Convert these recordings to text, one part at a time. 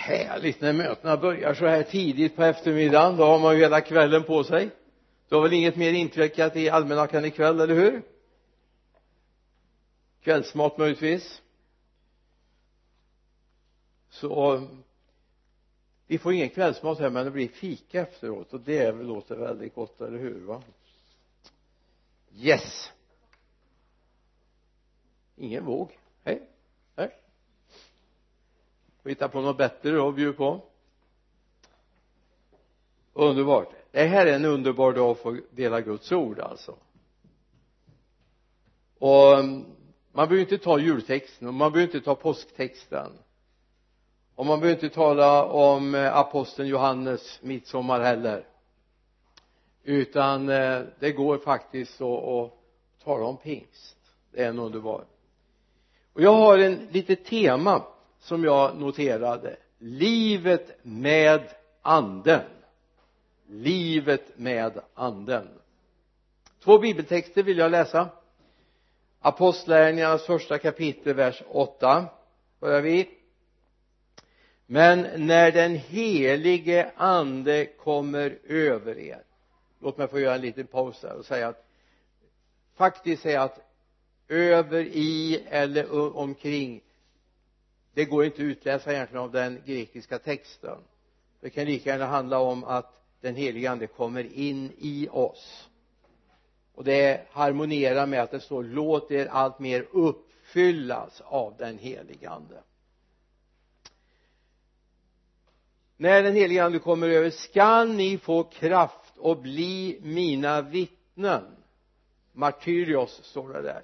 härligt när mötena börjar så här tidigt på eftermiddagen. Då har man ju hela kvällen på sig. Du har väl inget mer intryckat i almanackan ikväll, eller hur? Kvällsmat möjligtvis. Så vi får ingen kvällsmat här men det blir fika efteråt och det låter väldigt gott, eller hur va? Yes. Ingen våg. Hej. Hej och hitta på något bättre då att bjuda på. Underbart. Det här är en underbar dag att få dela Guds ord alltså. Och mm, man behöver inte ta jultexten och man behöver inte ta påsktexten. Och man behöver inte tala om eh, aposteln Johannes midsommar heller. Utan eh, det går faktiskt att tala om pingst. Det är en underbar. Och jag har en litet tema som jag noterade livet med anden. Livet med anden. Två bibeltexter vill jag läsa. Apostlagärningarnas första kapitel vers 8 börjar vi. Men när den helige ande kommer över er. Låt mig få göra en liten paus där och säga att faktiskt säga att över i eller omkring det går inte att utläsa egentligen av den grekiska texten. Det kan lika gärna handla om att den helige ande kommer in i oss. Och det harmonierar med att det står låt er allt mer uppfyllas av den helige ande. När den helige ande kommer över skall ni få kraft och bli mina vittnen. Martyrios står det där.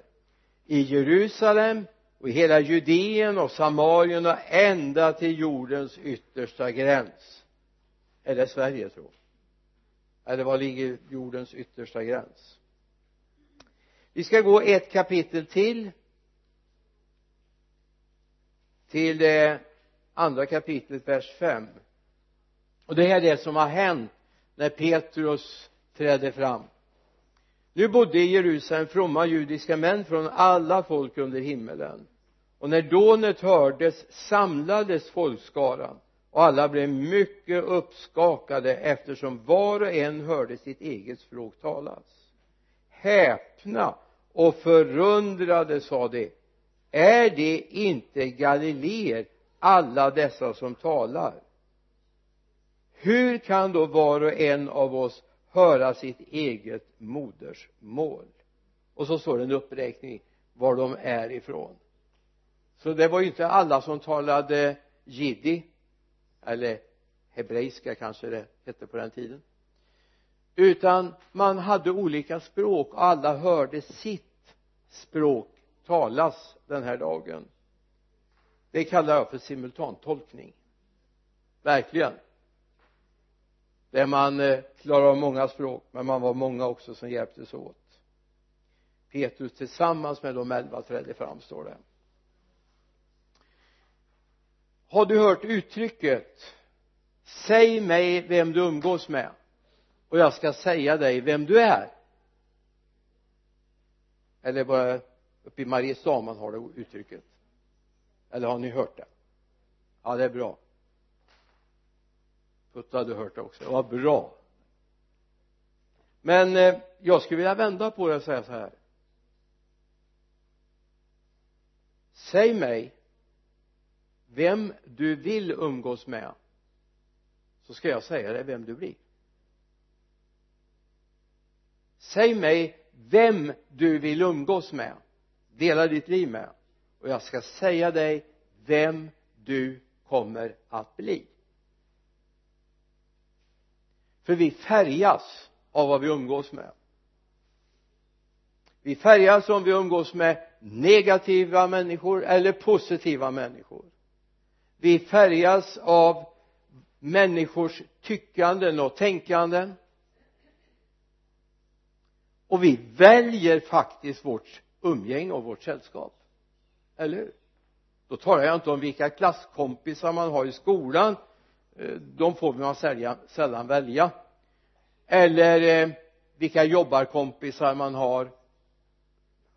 I Jerusalem och i hela Judeen och Samarien och ända till jordens yttersta gräns. Är det Sverige tror eller var ligger jordens yttersta gräns? Vi ska gå ett kapitel till. Till det andra kapitlet vers 5 och det här är det som har hänt när Petrus trädde fram nu bodde i Jerusalem fromma judiska män från alla folk under himmelen. Och när dånet hördes samlades folkskaran. Och alla blev mycket uppskakade eftersom var och en hörde sitt eget språk talas. Häpna och förundrade sa de. Är det inte galileer alla dessa som talar? Hur kan då var och en av oss höra sitt eget modersmål. Och så står det en uppräkning var de är ifrån. Så det var ju inte alla som talade jiddi eller hebreiska kanske det hette på den tiden. Utan man hade olika språk och alla hörde sitt språk talas den här dagen. Det kallar jag för simultantolkning. Verkligen där man eh, klarade av många språk men man var många också som hjälptes åt. Petrus tillsammans med de elva trädde fram står det. Har du hört uttrycket säg mig vem du umgås med och jag ska säga dig vem du är eller bara uppe i Mariestad man har det uttrycket. Eller har ni hört det? Ja det är bra. Putta hade hört det också. Vad bra. Men eh, jag skulle vilja vända på det och säga så här. Säg mig vem du vill umgås med så ska jag säga dig vem du blir. Säg mig vem du vill umgås med dela ditt liv med och jag ska säga dig vem du kommer att bli för vi färgas av vad vi umgås med. Vi färgas om vi umgås med negativa människor eller positiva människor. Vi färgas av människors tyckanden och tänkanden. Och vi väljer faktiskt vårt umgänge och vårt sällskap. Eller hur? Då talar jag inte om vilka klasskompisar man har i skolan Eh, de får man sällan välja. Eller eh, vilka jobbarkompisar man har.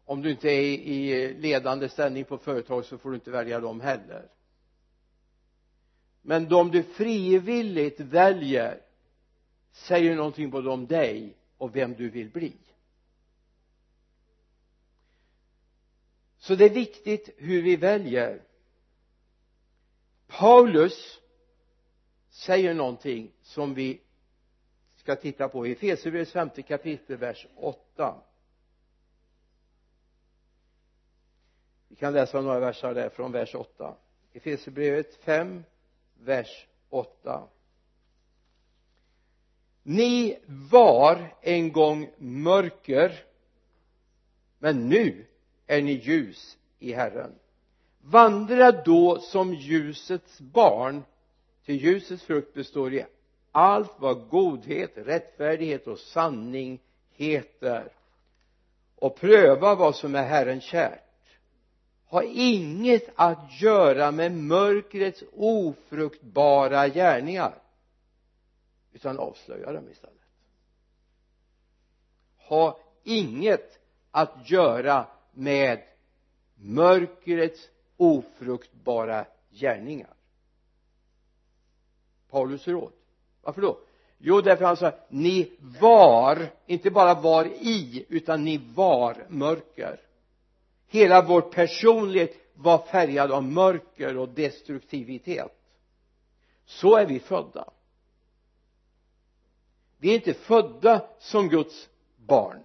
Om du inte är i ledande ställning på företag så får du inte välja dem heller. Men de du frivilligt väljer säger någonting både om dig och vem du vill bli. Så det är viktigt hur vi väljer. Paulus säger någonting som vi ska titta på i Efesierbrevets femte kapitel vers 8 vi kan läsa några verser där från vers 8 Efesierbrevet 5 vers 8 ni var en gång mörker men nu är ni ljus i Herren. Vandra då som ljusets barn ty ljusets frukt består i allt vad godhet, rättfärdighet och sanning heter. Och pröva vad som är Herren kärt. Ha inget att göra med mörkrets ofruktbara gärningar utan avslöja dem istället. Ha inget att göra med mörkrets ofruktbara gärningar. Paulus råd. Varför då? Jo därför han sa ni var inte bara var i utan ni var mörker. Hela vår personlighet var färgad av mörker och destruktivitet. Så är vi födda. Vi är inte födda som Guds barn.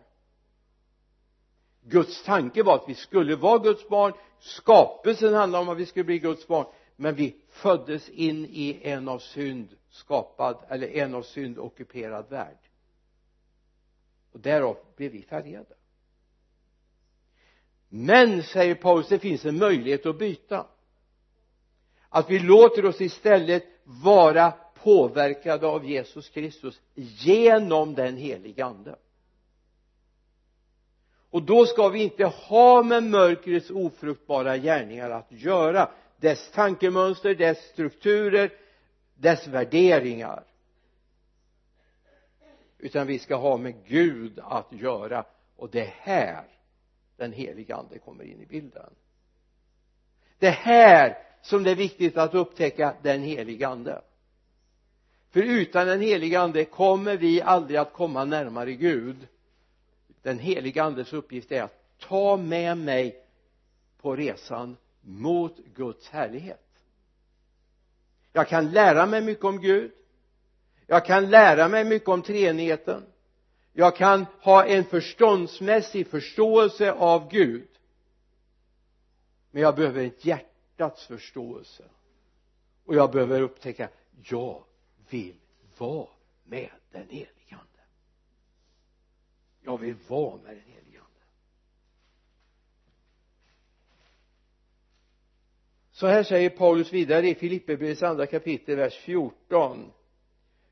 Guds tanke var att vi skulle vara Guds barn. Skapelsen handlade om att vi skulle bli Guds barn men vi föddes in i en av synd skapad eller en av synd ockuperad värld. Och därav blev vi färgade. Men säger Paulus det finns en möjlighet att byta. Att vi låter oss istället vara påverkade av Jesus Kristus genom den helige ande. Och då ska vi inte ha med mörkrets ofruktbara gärningar att göra dess tankemönster, dess strukturer, dess värderingar. Utan vi ska ha med Gud att göra. Och det är här den heliga ande kommer in i bilden. Det är här som det är viktigt att upptäcka den heliga ande. För utan den heliga ande kommer vi aldrig att komma närmare Gud. Den heliga andes uppgift är att ta med mig på resan mot Guds härlighet. Jag kan lära mig mycket om Gud. Jag kan lära mig mycket om treenigheten. Jag kan ha en förståndsmässig förståelse av Gud. Men jag behöver ett hjärtats förståelse. Och jag behöver upptäcka jag vill vara med den helige ande. Jag vill vara med den helige ande så här säger Paulus vidare i Filipperbrevets andra kapitel vers 14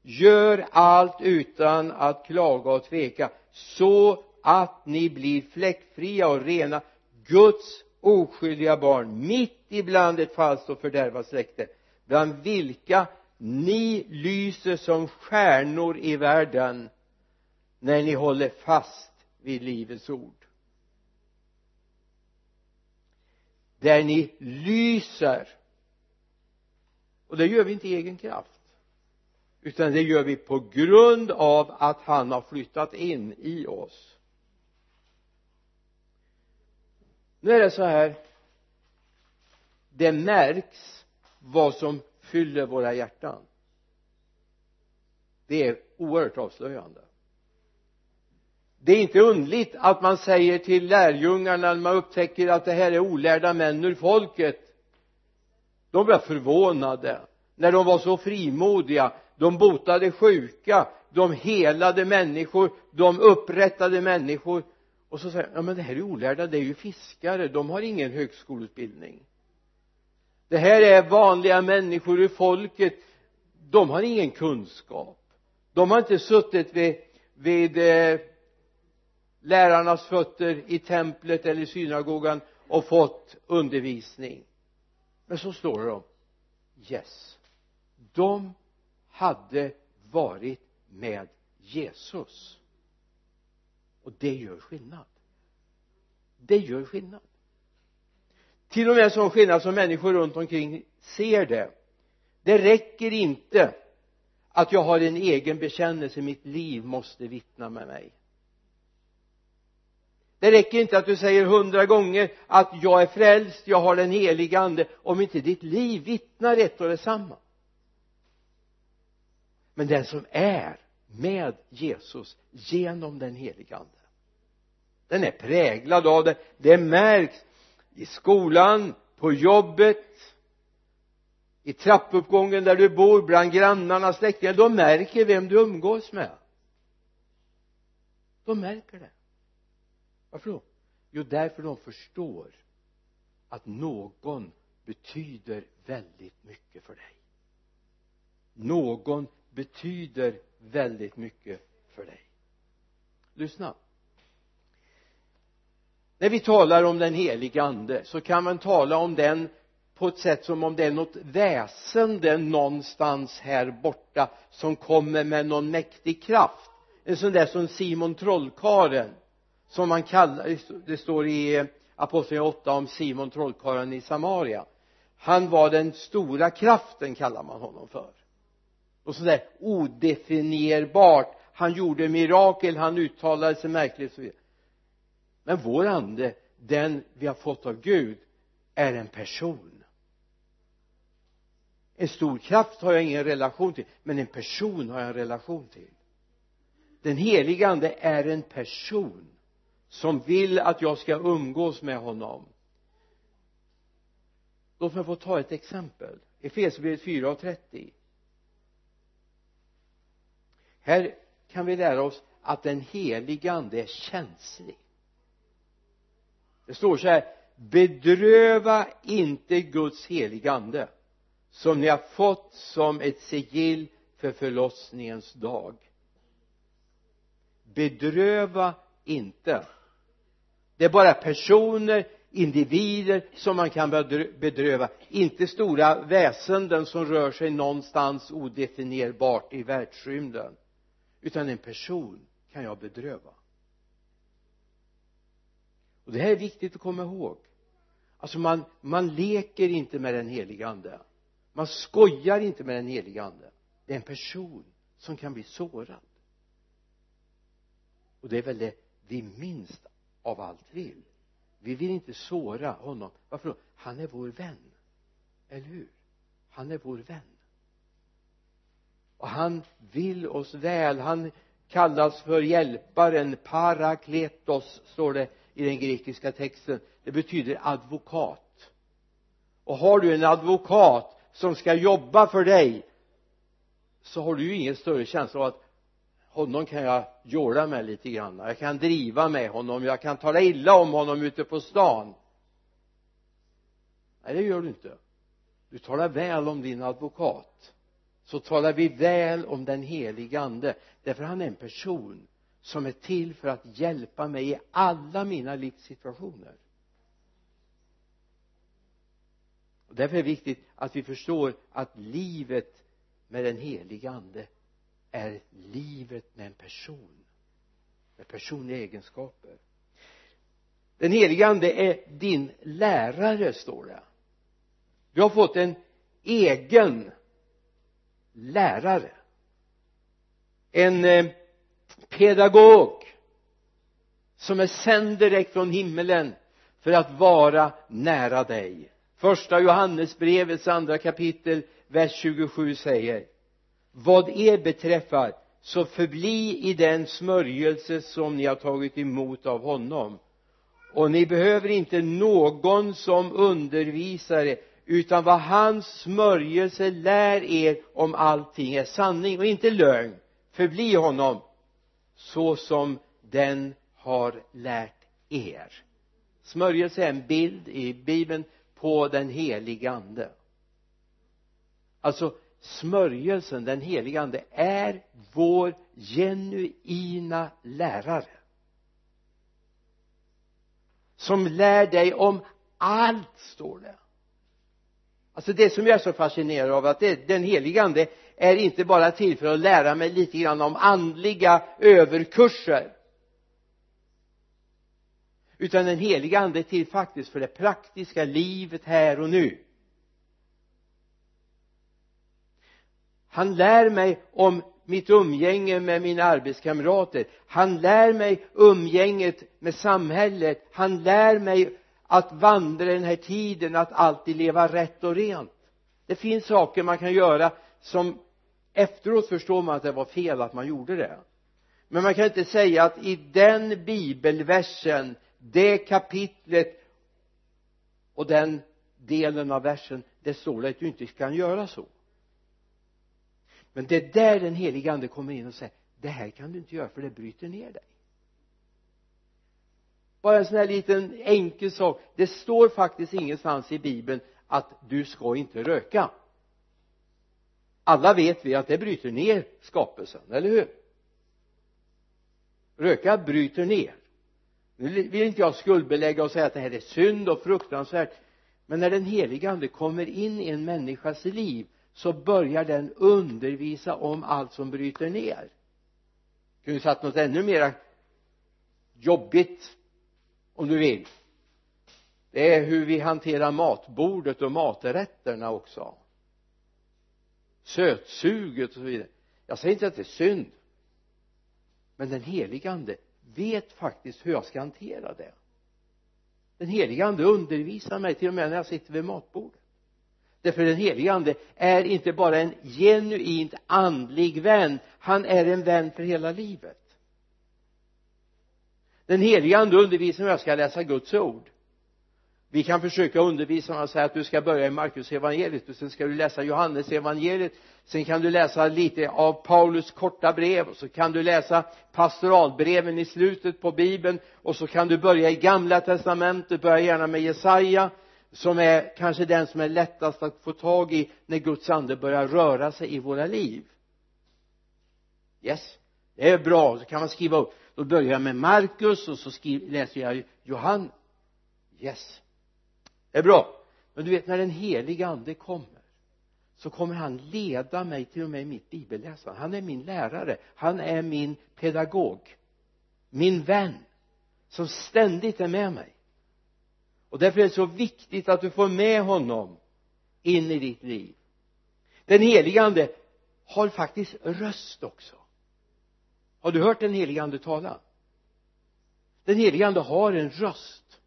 gör allt utan att klaga och tveka så att ni blir fläckfria och rena Guds oskyldiga barn mitt ibland ett falskt och fördärvat släkte bland vilka ni lyser som stjärnor i världen när ni håller fast vid livets ord. Där ni lyser. Och det gör vi inte i egen kraft utan det gör vi på grund av att han har flyttat in i oss. Nu är det så här. Det märks vad som fyller våra hjärtan. Det är oerhört avslöjande det är inte undligt att man säger till lärjungarna när man upptäcker att det här är olärda män ur folket. De blev förvånade. När de var så frimodiga de botade sjuka de helade människor de upprättade människor. Och så säger ja men det här är olärda det är ju fiskare de har ingen högskoleutbildning. Det här är vanliga människor ur folket. De har ingen kunskap. De har inte suttit vid, vid eh, lärarnas fötter i templet eller i synagogan och fått undervisning. Men så står det om yes de hade varit med Jesus. Och det gör skillnad. Det gör skillnad. Till och med sån skillnad som människor runt omkring ser det. Det räcker inte att jag har en egen bekännelse mitt liv måste vittna med mig det räcker inte att du säger hundra gånger att jag är frälst, jag har den heliga ande. Om inte ditt liv vittnar ett och detsamma. Men den som är med Jesus genom den heliga ande den är präglad av det. Det märks i skolan, på jobbet i trappuppgången där du bor, bland grannarna, släktingar. De märker vem du umgås med. De märker det varför då? Jo därför de förstår att någon betyder väldigt mycket för dig. Någon betyder väldigt mycket för dig. Lyssna. När vi talar om den heliga ande så kan man tala om den på ett sätt som om det är något väsende någonstans här borta som kommer med någon mäktig kraft. En sån där som Simon trollkaren som man kallar det står i apostlagärningarna 8 om Simon trollkarlen i Samaria. Han var den stora kraften kallar man honom för. Och sådär odefinierbart. Han gjorde mirakel han uttalade sig märkligt och så vidare. Men vår ande den vi har fått av Gud är en person. En stor kraft har jag ingen relation till men en person har jag en relation till. Den heliga ande är en person som vill att jag ska umgås med honom. Låt mig få ta ett exempel. Efesierbrevet 4 och 30 här kan vi lära oss att den helige ande är känslig. Det står så här bedröva inte Guds heliga ande som ni har fått som ett sigill för förlossningens dag. Bedröva inte det är bara personer individer som man kan bedröva. Inte stora väsenden som rör sig någonstans odefinierbart i världsrymden. Utan en person kan jag bedröva. Och det här är viktigt att komma ihåg. Alltså man, man leker inte med den heliga ande. Man skojar inte med den heliga ande. Det är en person som kan bli sårad. Och det är väl det vi minst av allt vill vi vill inte såra honom. Varför då? Han är vår vän. Eller hur? Han är vår vän. Och han vill oss väl. Han kallas för hjälparen parakletos står det i den grekiska texten. Det betyder advokat. Och har du en advokat som ska jobba för dig så har du ju ingen större känsla av att honom kan jag jåla med lite grann. Jag kan driva med honom. Jag kan tala illa om honom ute på stan. Nej det gör du inte. Du talar väl om din advokat. Så talar vi väl om den helige ande. Därför han är en person som är till för att hjälpa mig i alla mina livssituationer. Och därför är det viktigt att vi förstår att livet med den helige ande är livet med en person med personliga egenskaper. Den helige ande är din lärare står det. Du har fått en egen lärare. En eh, pedagog som är sänd direkt från himmelen för att vara nära dig. Första Johannesbrevets andra kapitel vers 27 säger vad er beträffar så förbli i den smörjelse som ni har tagit emot av honom. Och ni behöver inte någon som undervisare utan vad hans smörjelse lär er om allting är sanning och inte lögn. Förbli honom så som den har lärt er. Smörjelse är en bild i bibeln på den heliga ande. Alltså smörjelsen, den heliga ande är vår genuina lärare. Som lär dig om allt står det. Alltså det som jag är så fascinerad av att det, den heliga ande är inte bara till för att lära mig lite grann om andliga överkurser. Utan den heliga ande är till faktiskt för det praktiska livet här och nu. Han lär mig om mitt umgänge med mina arbetskamrater. Han lär mig umgänget med samhället. Han lär mig att vandra den här tiden att alltid leva rätt och rent. Det finns saker man kan göra som efteråt förstår man att det var fel att man gjorde det. Men man kan inte säga att i den bibelversen det kapitlet och den delen av versen det står det att du inte kan göra så men det är där den helige ande kommer in och säger det här kan du inte göra för det bryter ner dig. Bara en sån här liten enkel sak. Det står faktiskt ingenstans i bibeln att du ska inte röka. Alla vet vi att det bryter ner skapelsen, eller hur? Röka bryter ner. Nu vill inte jag skuldbelägga och säga att det här är synd och fruktansvärt men när den heliga ande kommer in i en människas liv så börjar den undervisa om allt som bryter ner. Kunde satt något ännu mera jobbigt om du vill. Det är hur vi hanterar matbordet och maträtterna också. Sötsuget och så vidare. Jag säger inte att det är synd men den helige ande vet faktiskt hur jag ska hantera det. Den helige ande undervisar mig till och med när jag sitter vid matbordet därför den helige ande är inte bara en genuint andlig vän han är en vän för hela livet. Den helige ande undervisar hur jag ska läsa Guds ord. Vi kan försöka undervisa och säga att du ska börja i Markus evangeliet och sen ska du läsa Johannes evangeliet sen kan du läsa lite av Paulus korta brev och så kan du läsa pastoralbreven i slutet på bibeln och så kan du börja i gamla testamentet börja gärna med Jesaja som är kanske den som är lättast att få tag i när Guds ande börjar röra sig i våra liv. Yes det är bra. Så kan man skriva upp. Då börjar jag med Markus och så skriver, läser jag Johannes yes det är bra. Men du vet när den helige ande kommer så kommer han leda mig till och med i mitt bibelläsande. Han är min lärare. Han är min pedagog. Min vän som ständigt är med mig och därför är det så viktigt att du får med honom in i ditt liv. Den helige ande har faktiskt röst också. Har du hört den helige ande tala? Den helige ande har en röst.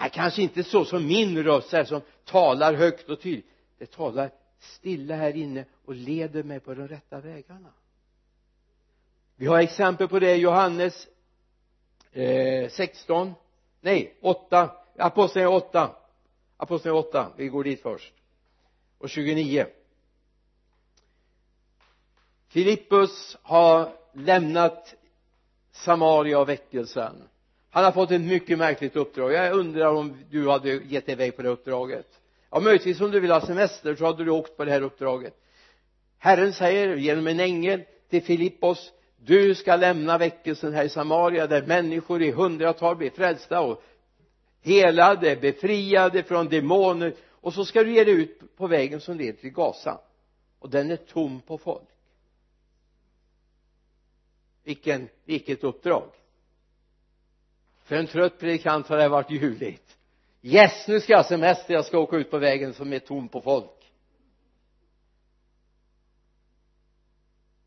Nej, kanske inte så som min röst är som talar högt och tydligt. Det talar stilla här inne och leder mig på de rätta vägarna. Vi har exempel på det i Johannes eh, 16 nej åtta. Aposteln 8 aposteln 8 vi går dit först. Och 29 Filippus har lämnat Samaria och väckelsen. Han har fått ett mycket märkligt uppdrag. Jag undrar om du hade gett dig iväg på det uppdraget. Ja möjligtvis om du vill ha semester så hade du åkt på det här uppdraget. Herren säger genom en ängel till Filippos du ska lämna väckelsen här i Samaria där människor i hundratal blir frälsta och helade, befriade från demoner. Och så ska du ge dig ut på vägen som leder till Gaza. Och den är tom på folk. Vilken, vilket uppdrag. För en trött predikant har det varit ljuvligt. Yes nu ska jag ha semester. Jag ska åka ut på vägen som är tom på folk.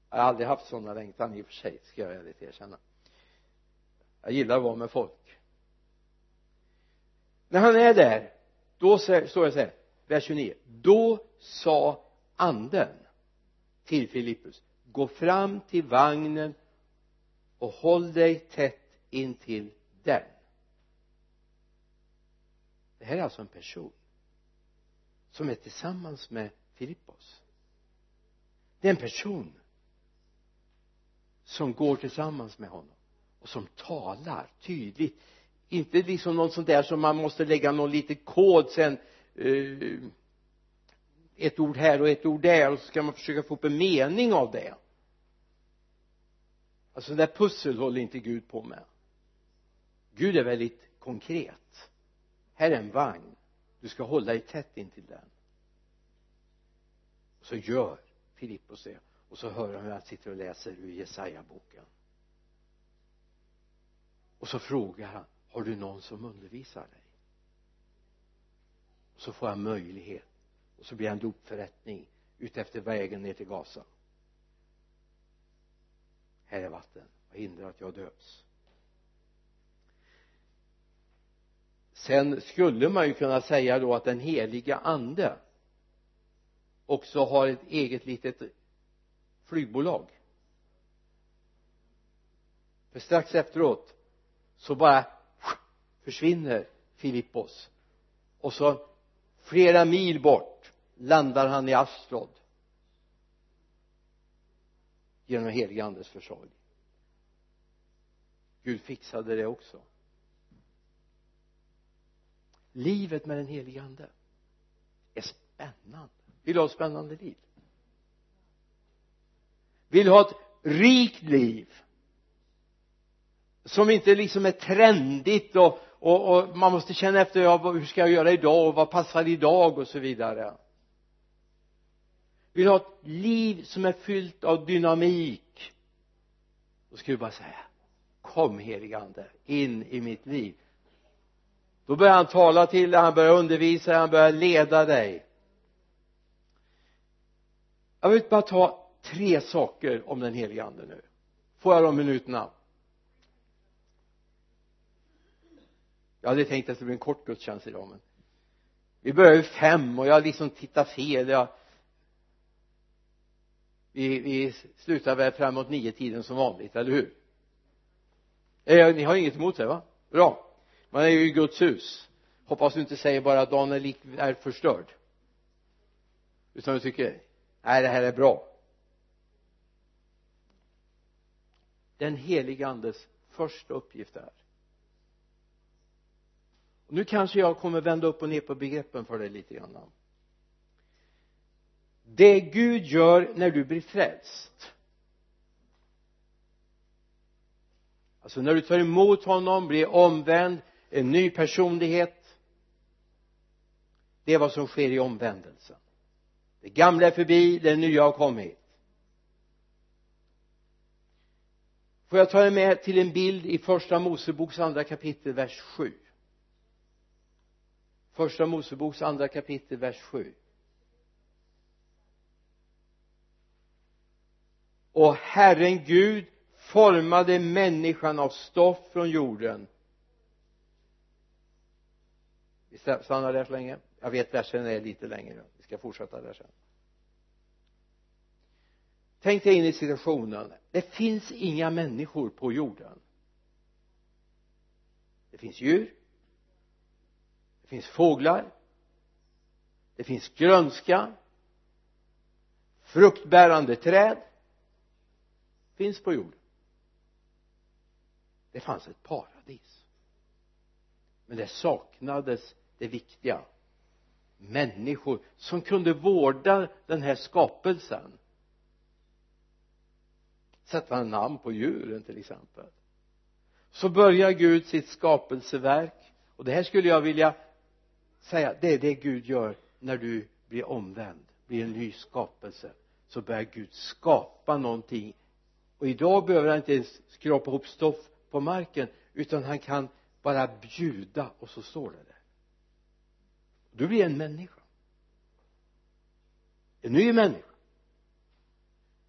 Jag har aldrig haft sådana längtan i och för sig ska jag ärligt erkänna. Jag gillar att vara med folk. När han är där då står det så här vers 29 då sa anden till Filippus gå fram till vagnen och håll dig tätt intill den. Det här är alltså en person som är tillsammans med Filippos. Det är en person som går tillsammans med honom och som talar tydligt. Inte liksom något sånt där som man måste lägga någon liten kod sen eh, ett ord här och ett ord där och så ska man försöka få upp en mening av det. Alltså det där pussel håller inte Gud på med. Gud är väldigt konkret. Här är en vagn. Du ska hålla dig tätt intill den. Och så gör Filippos det och så hör han hur han sitter och läser ur Jesaja-boken. Och så frågar han har du någon som undervisar dig? Och så får han möjlighet. Och så blir han dopförrättning utefter vägen ner till Gaza. Här är vatten. Vad hindrar att jag döps? Sen skulle man ju kunna säga då att den heliga ande också har ett eget litet flygbolag. För strax efteråt så bara försvinner Filippos. Och så flera mil bort landar han i Astrod. Genom helige andes försorg. Gud fixade det också. Livet med den helige ande är spännande. Vill du ha ett spännande liv vill ha ett rikt liv. Som inte liksom är trendigt och, och, och man måste känna efter ja, hur ska jag göra idag och vad passar idag och så vidare. Vill ha ett liv som är fyllt av dynamik. Då ska du bara säga kom heligande in i mitt liv. Då börjar han tala till dig, han börjar undervisa dig, han börjar leda dig. Jag vill bara ta tre saker om den helige ande nu. Får jag de minuterna? Jag hade tänkt att det skulle bli en kort gudstjänst idag men vi börjar ju fem och jag liksom tittar fel. Jag vi, vi slutar väl framåt nio tiden som vanligt, eller hur? Eh, ni har inget emot det va? Bra. Man är ju i Guds hus. Hoppas du inte säger bara att dagen är, lik, är förstörd. Utan du tycker nej det här är bra. Den helige andes första uppgift är. Och nu kanske jag kommer vända upp och ner på begreppen för dig lite grann. Det Gud gör när du blir frälst. Alltså när du tar emot honom, blir omvänd, en ny personlighet. Det är vad som sker i omvändelsen. Det gamla är förbi, det nya har kommit. Får jag ta er med till en bild i första Moseboks andra kapitel vers 7 första Moseboks andra kapitel vers 7 och Herren Gud formade människan av stoff från jorden. Vi stannar där så länge. Jag vet versen är lite längre. Vi ska fortsätta där sen tänk dig in i situationen. Det finns inga människor på jorden. Det finns djur. Det finns fåglar. Det finns grönska. Fruktbärande träd. Finns på jorden. Det fanns ett paradis. Men det saknades det viktiga. Människor som kunde vårda den här skapelsen sätta namn på djuren till exempel. Så börjar Gud sitt skapelseverk. Och det här skulle jag vilja säga det är det Gud gör när du blir omvänd blir en ny skapelse. Så börjar Gud skapa någonting. Och idag behöver han inte ens skrapa ihop stoff på marken utan han kan bara bjuda och så står det där. Du blir en människa. En ny människa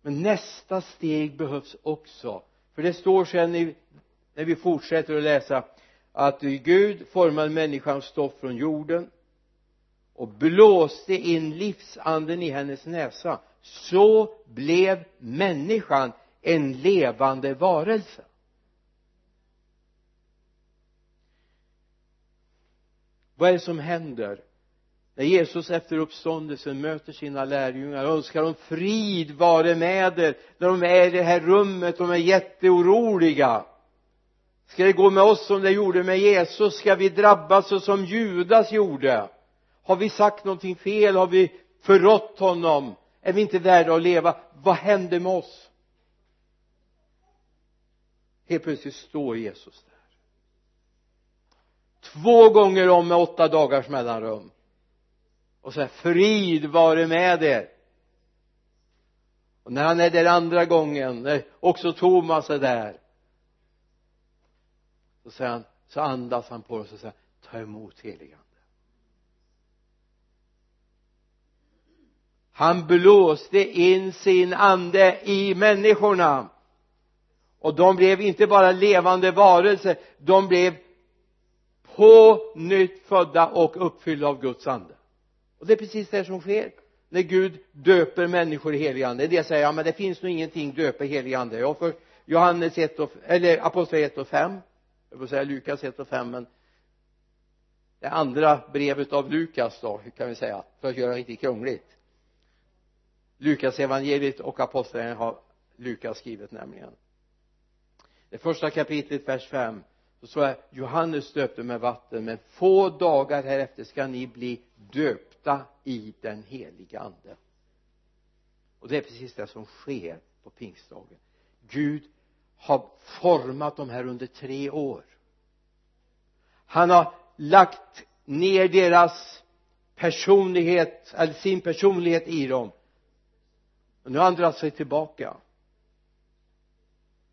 men nästa steg behövs också. För det står sen i, när vi fortsätter att läsa att Gud formade människans stoff från jorden och blåste in livsanden i hennes näsa. Så blev människan en levande varelse. Vad är det som händer? När Jesus efter uppståndelsen möter sina lärjungar och önskar dem frid vare med er. När de är i det här rummet de är jätteoroliga. Ska det gå med oss som det gjorde med Jesus? Ska vi drabbas så som Judas gjorde? Har vi sagt någonting fel? Har vi förrått honom? Är vi inte värda att leva? Vad händer med oss? Helt plötsligt står Jesus där. Två gånger om med åtta dagars mellanrum och säger frid vare med er. Och när han är där andra gången när också Thomas är där så säger han så andas han på oss och säger ta emot heligande han blåste in sin ande i människorna. Och de blev inte bara levande varelser de blev på nytt födda och uppfyllda av Guds ande och det är precis det som sker. När Gud döper människor i helig ande. Det säger ja men det finns nog ingenting döpa i helig ande. Ja för Johannes 1 och, eller apostel 1 och 5 jag får säga Lukas 1 och 5 men det andra brevet av Lukas då kan vi säga för att göra det riktigt krångligt. Lukas evangeliet och apostlagärningarna har Lukas skrivit nämligen. Det första kapitlet vers 5 så sa jag Johannes döpte med vatten men få dagar härefter ska ni bli döpta i den heliga ande. Och det är precis det som sker på pingstdagen. Gud har format de här under tre år. Han har lagt ner deras personlighet eller sin personlighet i dem. Och nu har han dragit sig tillbaka.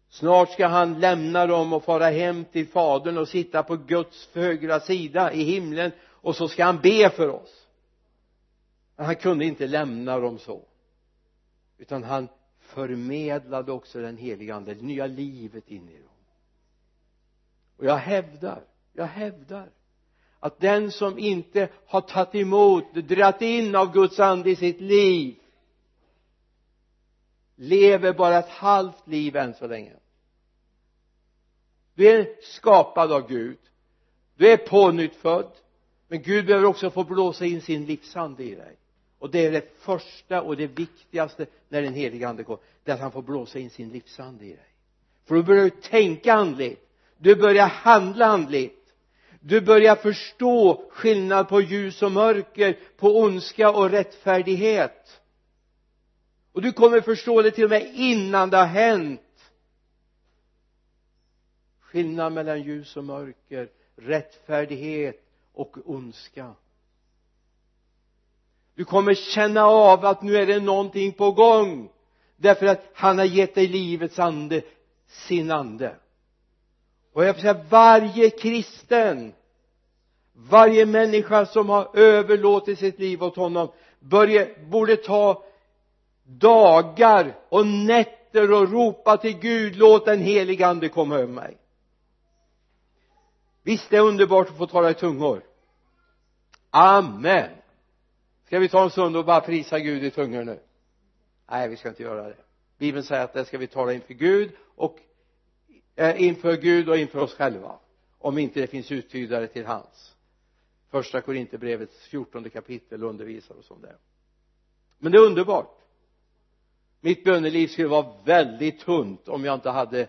Snart ska han lämna dem och fara hem till fadern och sitta på Guds högra sida i himlen och så ska han be för oss han kunde inte lämna dem så. Utan han förmedlade också den heliga ande det nya livet in i dem. Och jag hävdar jag hävdar att den som inte har tagit emot, dratt in av Guds ande i sitt liv lever bara ett halvt liv än så länge. Du är skapad av Gud. Du är pånyttfödd. Men Gud behöver också få blåsa in sin livsande i dig och det är det första och det viktigaste när den helige ande kommer det är att han får blåsa in sin livsande i dig. För då börjar du tänka andligt. Du börjar handla andligt. Du börjar förstå skillnad på ljus och mörker på ondska och rättfärdighet. Och du kommer förstå det till och med innan det har hänt. Skillnad mellan ljus och mörker rättfärdighet och ondska du kommer känna av att nu är det någonting på gång. Därför att han har gett dig livets ande sin ande. Och jag vill säga varje kristen varje människa som har överlåtit sitt liv åt honom börja, borde ta dagar och nätter och ropa till Gud låt den helige ande komma över mig. Visst det är underbart att få tala i tungor. Amen ska vi ta en stund och bara prisa Gud i tungor nu? Nej vi ska inte göra det. Bibeln säger att det ska vi tala inför Gud och eh, inför Gud och inför oss själva om inte det finns uttydare till hans första Korinthierbrevets fjortonde kapitel undervisar oss om det. Men det är underbart. Mitt böneliv skulle vara väldigt tunt om jag inte hade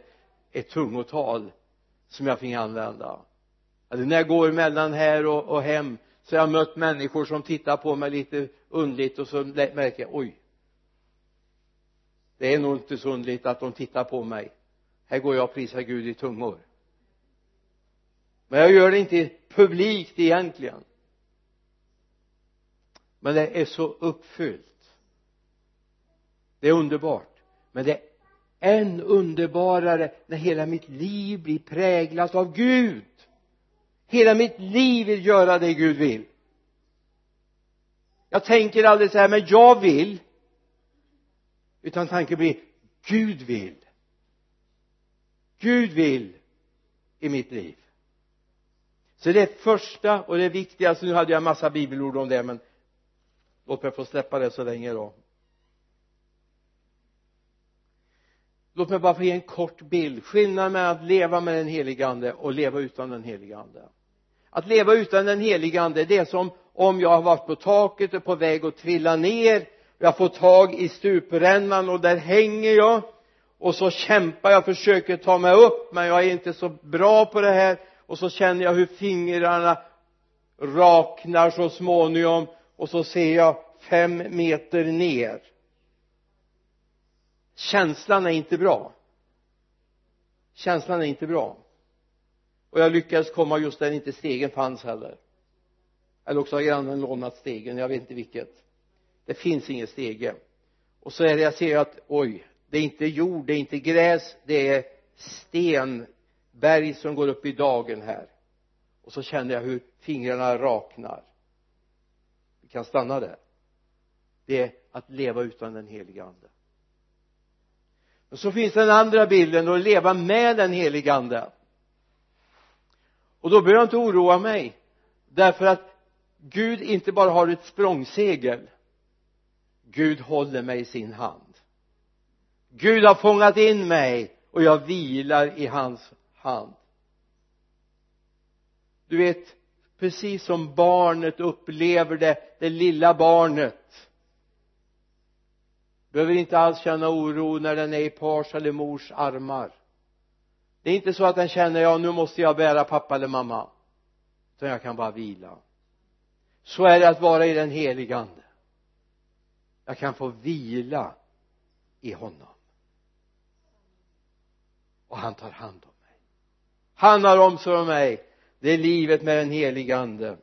ett tungotal som jag fick använda. Alltså när jag går mellan här och, och hem så har jag mött människor som tittar på mig lite undligt och så märker jag oj. Det är nog inte så underligt att de tittar på mig. Här går jag och prisar Gud i tungor. Men jag gör det inte publikt egentligen. Men det är så uppfyllt. Det är underbart. Men det är än underbarare när hela mitt liv blir präglat av Gud hela mitt liv vill göra det Gud vill. Jag tänker aldrig så här men jag vill. Utan tanken blir Gud vill. Gud vill i mitt liv. Så det är första och det viktigaste nu hade jag en massa bibelord om det men låt mig få släppa det så länge då. Låt mig bara få ge en kort bild. Skillnaden mellan att leva med den helige ande och leva utan den helige ande att leva utan den helige ande det är som om jag har varit på taket och på väg att trilla ner. Jag får tag i stuprännan och där hänger jag. Och så kämpar jag försöker ta mig upp men jag är inte så bra på det här. Och så känner jag hur fingrarna raknar så småningom. Och så ser jag fem meter ner. Känslan är inte bra. Känslan är inte bra och jag lyckades komma just där inte stegen fanns heller. Eller också har grannen lånat stegen jag vet inte vilket. Det finns ingen stege. Och så är det jag ser att oj det är inte jord det är inte gräs det är stenberg som går upp i dagen här. Och så känner jag hur fingrarna raknar. Vi kan stanna där. Det är att leva utan den heliga ande. Och så finns den andra bilden att leva med den heliga ande och då behöver jag inte oroa mig. Därför att Gud inte bara har ett språngsegel. Gud håller mig i sin hand. Gud har fångat in mig och jag vilar i hans hand. Du vet precis som barnet upplever det det lilla barnet. Behöver inte alls känna oro när den är i pars eller mors armar det är inte så att den känner ja nu måste jag bära pappa eller mamma. Utan jag kan bara vila. Så är det att vara i den heliga ande. Jag kan få vila i honom. Och han tar hand om mig. Han har omsorg om mig. Det är livet med den heliga ande.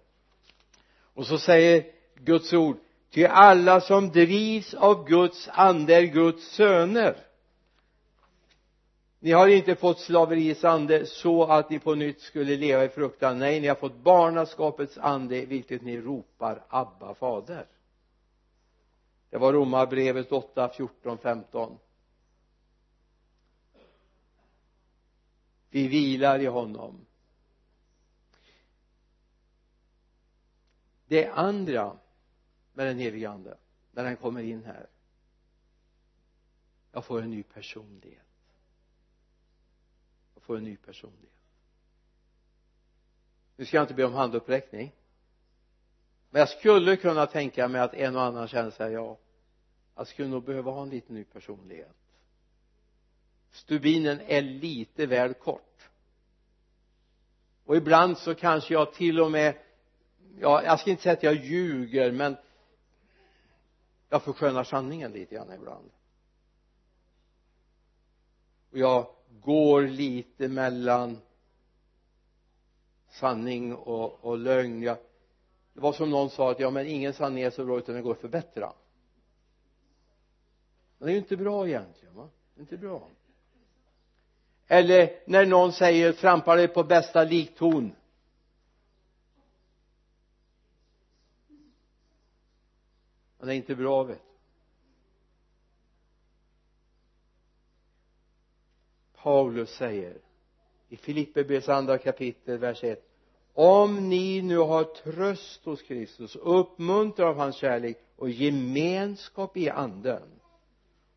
Och så säger Guds ord ty alla som drivs av Guds ande är Guds söner ni har inte fått slaveriets ande så att ni på nytt skulle leva i fruktan. Nej ni har fått barnaskapets ande vilket ni ropar Abba fader. Det var romarbrevet 8, 14, 15 vi vilar i honom. Det andra med den helige ande när den kommer in här. Jag får en ny personlighet får en ny personlighet. Nu ska jag inte be om handuppräckning. Men jag skulle kunna tänka mig att en och annan känner sig ja jag skulle nog behöva ha en liten ny personlighet. Stubinen är lite väl kort. Och ibland så kanske jag till och med ja jag ska inte säga att jag ljuger men jag förskönar sanningen lite grann ibland. Och jag går lite mellan sanning och, och lögn. Ja det var som någon sa att ja men ingen sanning är så bra utan den går att förbättra. Men det är ju inte bra egentligen va? Det är inte bra. Eller när någon säger trampar dig på bästa likton men det är inte bra vet du. Paulus säger i Filipperbrevets andra kapitel vers 1 om ni nu har tröst hos Kristus uppmuntran av hans kärlek och gemenskap i anden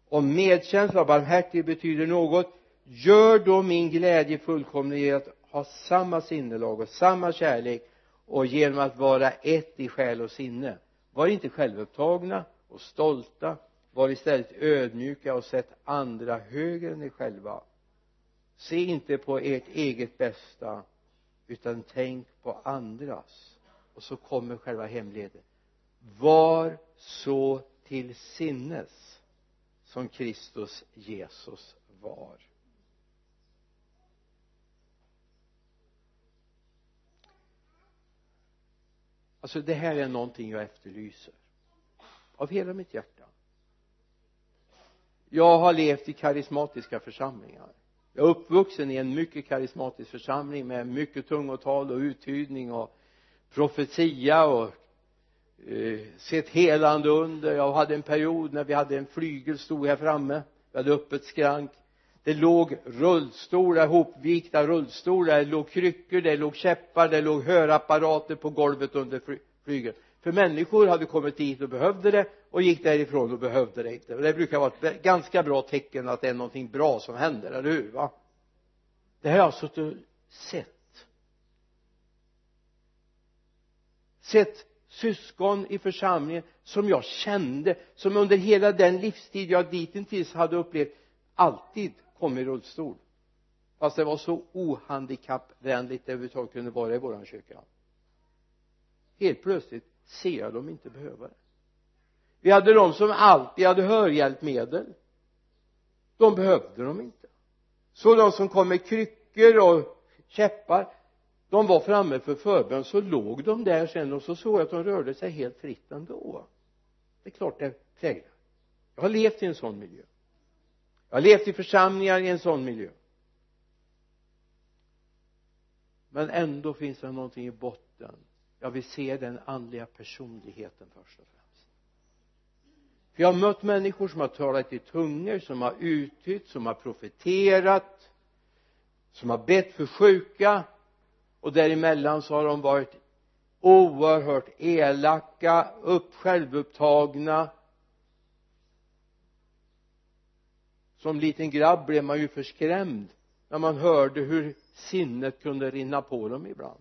om medkänsla och barmhärtighet betyder något gör då min glädje fullkomlig i att ha samma sinnelag och samma kärlek och genom att vara ett i själ och sinne. Var inte självupptagna och stolta. Var istället ödmjuka och sätt andra högre än er själva se inte på ert eget bästa utan tänk på andras. Och så kommer själva hemligheten. Var så till sinnes som Kristus Jesus var. Alltså det här är någonting jag efterlyser. Av hela mitt hjärta. Jag har levt i karismatiska församlingar jag är uppvuxen i en mycket karismatisk församling med mycket tungotal och uttydning och profetia och eh, sett helande under. Jag hade en period när vi hade en flygel stod här framme. Vi hade öppet skrank. Det låg rullstolar hopvikta rullstolar. Det låg kryckor det låg käppar det låg hörapparater på golvet under flygeln för människor hade kommit dit och behövde det och gick därifrån och behövde det inte. Och det brukar vara ett ganska bra tecken att det är någonting bra som händer, eller hur va? Det har jag alltså suttit och sett. Sett syskon i församlingen som jag kände som under hela den livstid jag ditintills hade upplevt alltid kom i rullstol. Fast det var så ohandikappvänligt det överhuvudtaget kunde vara i våran kyrka. Helt plötsligt ser jag dem inte behöva det. Vi hade de som alltid hade hörhjälpmedel. De behövde dem inte. Så de som kom med kryckor och käppar de var framme för förbön så låg de där sen och så såg jag att de rörde sig helt fritt ändå. Det är klart det präglar. Jag har levt i en sån miljö. Jag har levt i församlingar i en sån miljö. Men ändå finns det någonting i botten jag vill se den andliga personligheten först och främst. För jag har mött människor som har talat i tungor som har uttytt som har profeterat som har bett för sjuka och däremellan så har de varit oerhört elaka upp, självupptagna. Som liten grabb blev man ju förskrämd när man hörde hur sinnet kunde rinna på dem ibland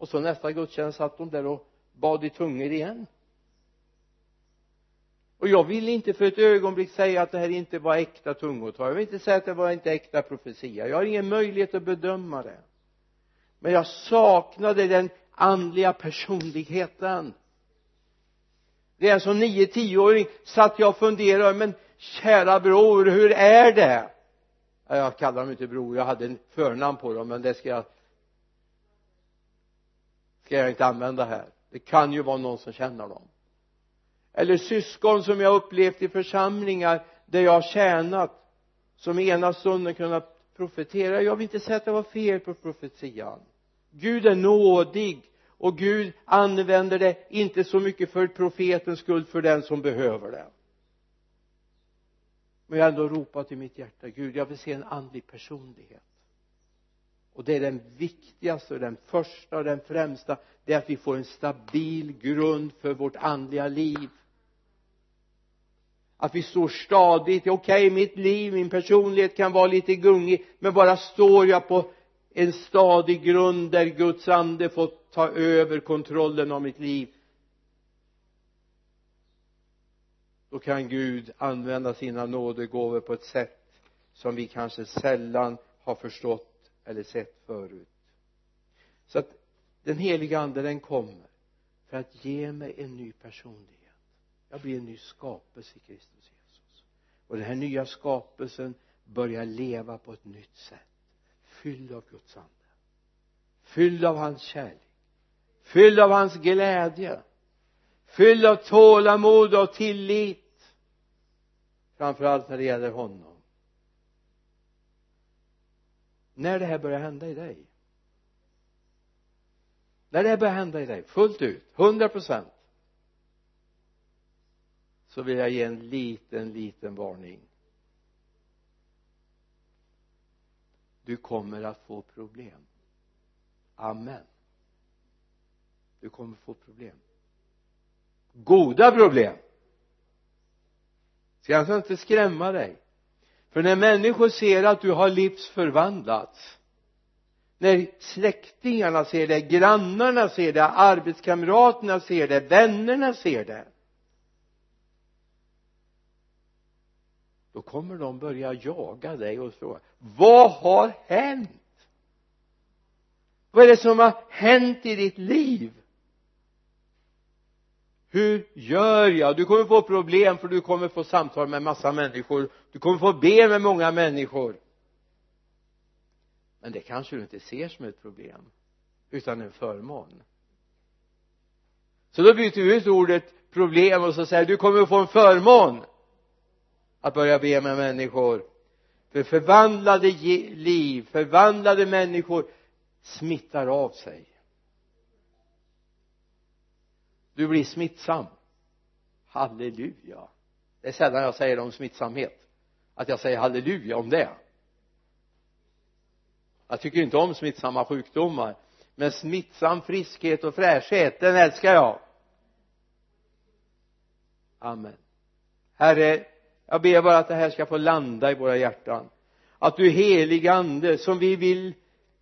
och så nästa gudstjänst satt de där och bad i tungor igen. Och jag vill inte för ett ögonblick säga att det här inte var äkta tungotal jag. Vill inte säga att det var inte äkta profetia. Jag har ingen möjlighet att bedöma det. Men jag saknade den andliga personligheten. Redan som nio tioåring satt jag och funderade men kära bror hur är det? Jag kallar dem inte bror jag hade en förnamn på dem men det ska jag ska jag inte använda här. Det kan ju vara någon som känner dem. Eller syskon som jag upplevt i församlingar där jag har tjänat som ena stunden kunnat profetera. Jag vill inte säga att det var fel på profetian. Gud är nådig och Gud använder det inte så mycket för profetens skull för den som behöver det. Men jag har ändå ropat i mitt hjärta Gud jag vill se en andlig personlighet och det är den viktigaste och den första och den främsta. Det är att vi får en stabil grund för vårt andliga liv. Att vi står stadigt okej okay, mitt liv, min personlighet kan vara lite gungig men bara står jag på en stadig grund där Guds ande får ta över kontrollen av mitt liv då kan Gud använda sina nådegåvor på ett sätt som vi kanske sällan har förstått eller sett förut. Så att den heliga ande den kommer för att ge mig en ny personlighet. Jag blir en ny skapelse i Kristus Jesus. Och den här nya skapelsen börjar leva på ett nytt sätt. Fylld av Guds ande. Fylld av hans kärlek. Fylld av hans glädje. Fylld av tålamod och tillit. Framförallt när det gäller honom. När det här börjar hända i dig? När det här börjar hända i dig? Fullt ut, hundra procent. Så vill jag ge en liten liten varning. Du kommer att få problem. Amen. Du kommer få problem. Goda problem. Ska jag alltså inte skrämma dig? För när människor ser att du har livsförvandlats när släktingarna ser det, grannarna ser det, arbetskamraterna ser det, vännerna ser det då kommer de börja jaga dig och fråga vad har hänt? Vad är det som har hänt i ditt liv? Hur gör jag? Du kommer få problem för du kommer få samtal med massa människor. Du kommer få be med många människor. Men det kanske du inte ser som ett problem utan en förmån. Så då byter vi ut ordet problem och så säger du kommer att få en förmån att börja be med människor. För förvandlade liv förvandlade människor smittar av sig du blir smittsam. Halleluja. Det är sällan jag säger om smittsamhet. Att jag säger halleluja om det. Jag tycker inte om smittsamma sjukdomar. Men smittsam friskhet och fräschhet den älskar jag. Amen. Herre jag ber bara att det här ska få landa i våra hjärtan. Att du helig ande som vi vill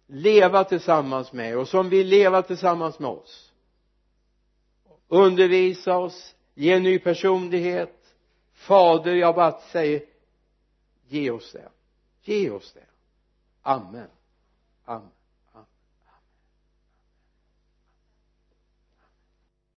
leva tillsammans med och som vill leva tillsammans med oss undervisa oss ge en ny personlighet. Fader jag bara säger ge oss det. Ge oss det. Amen. Amen.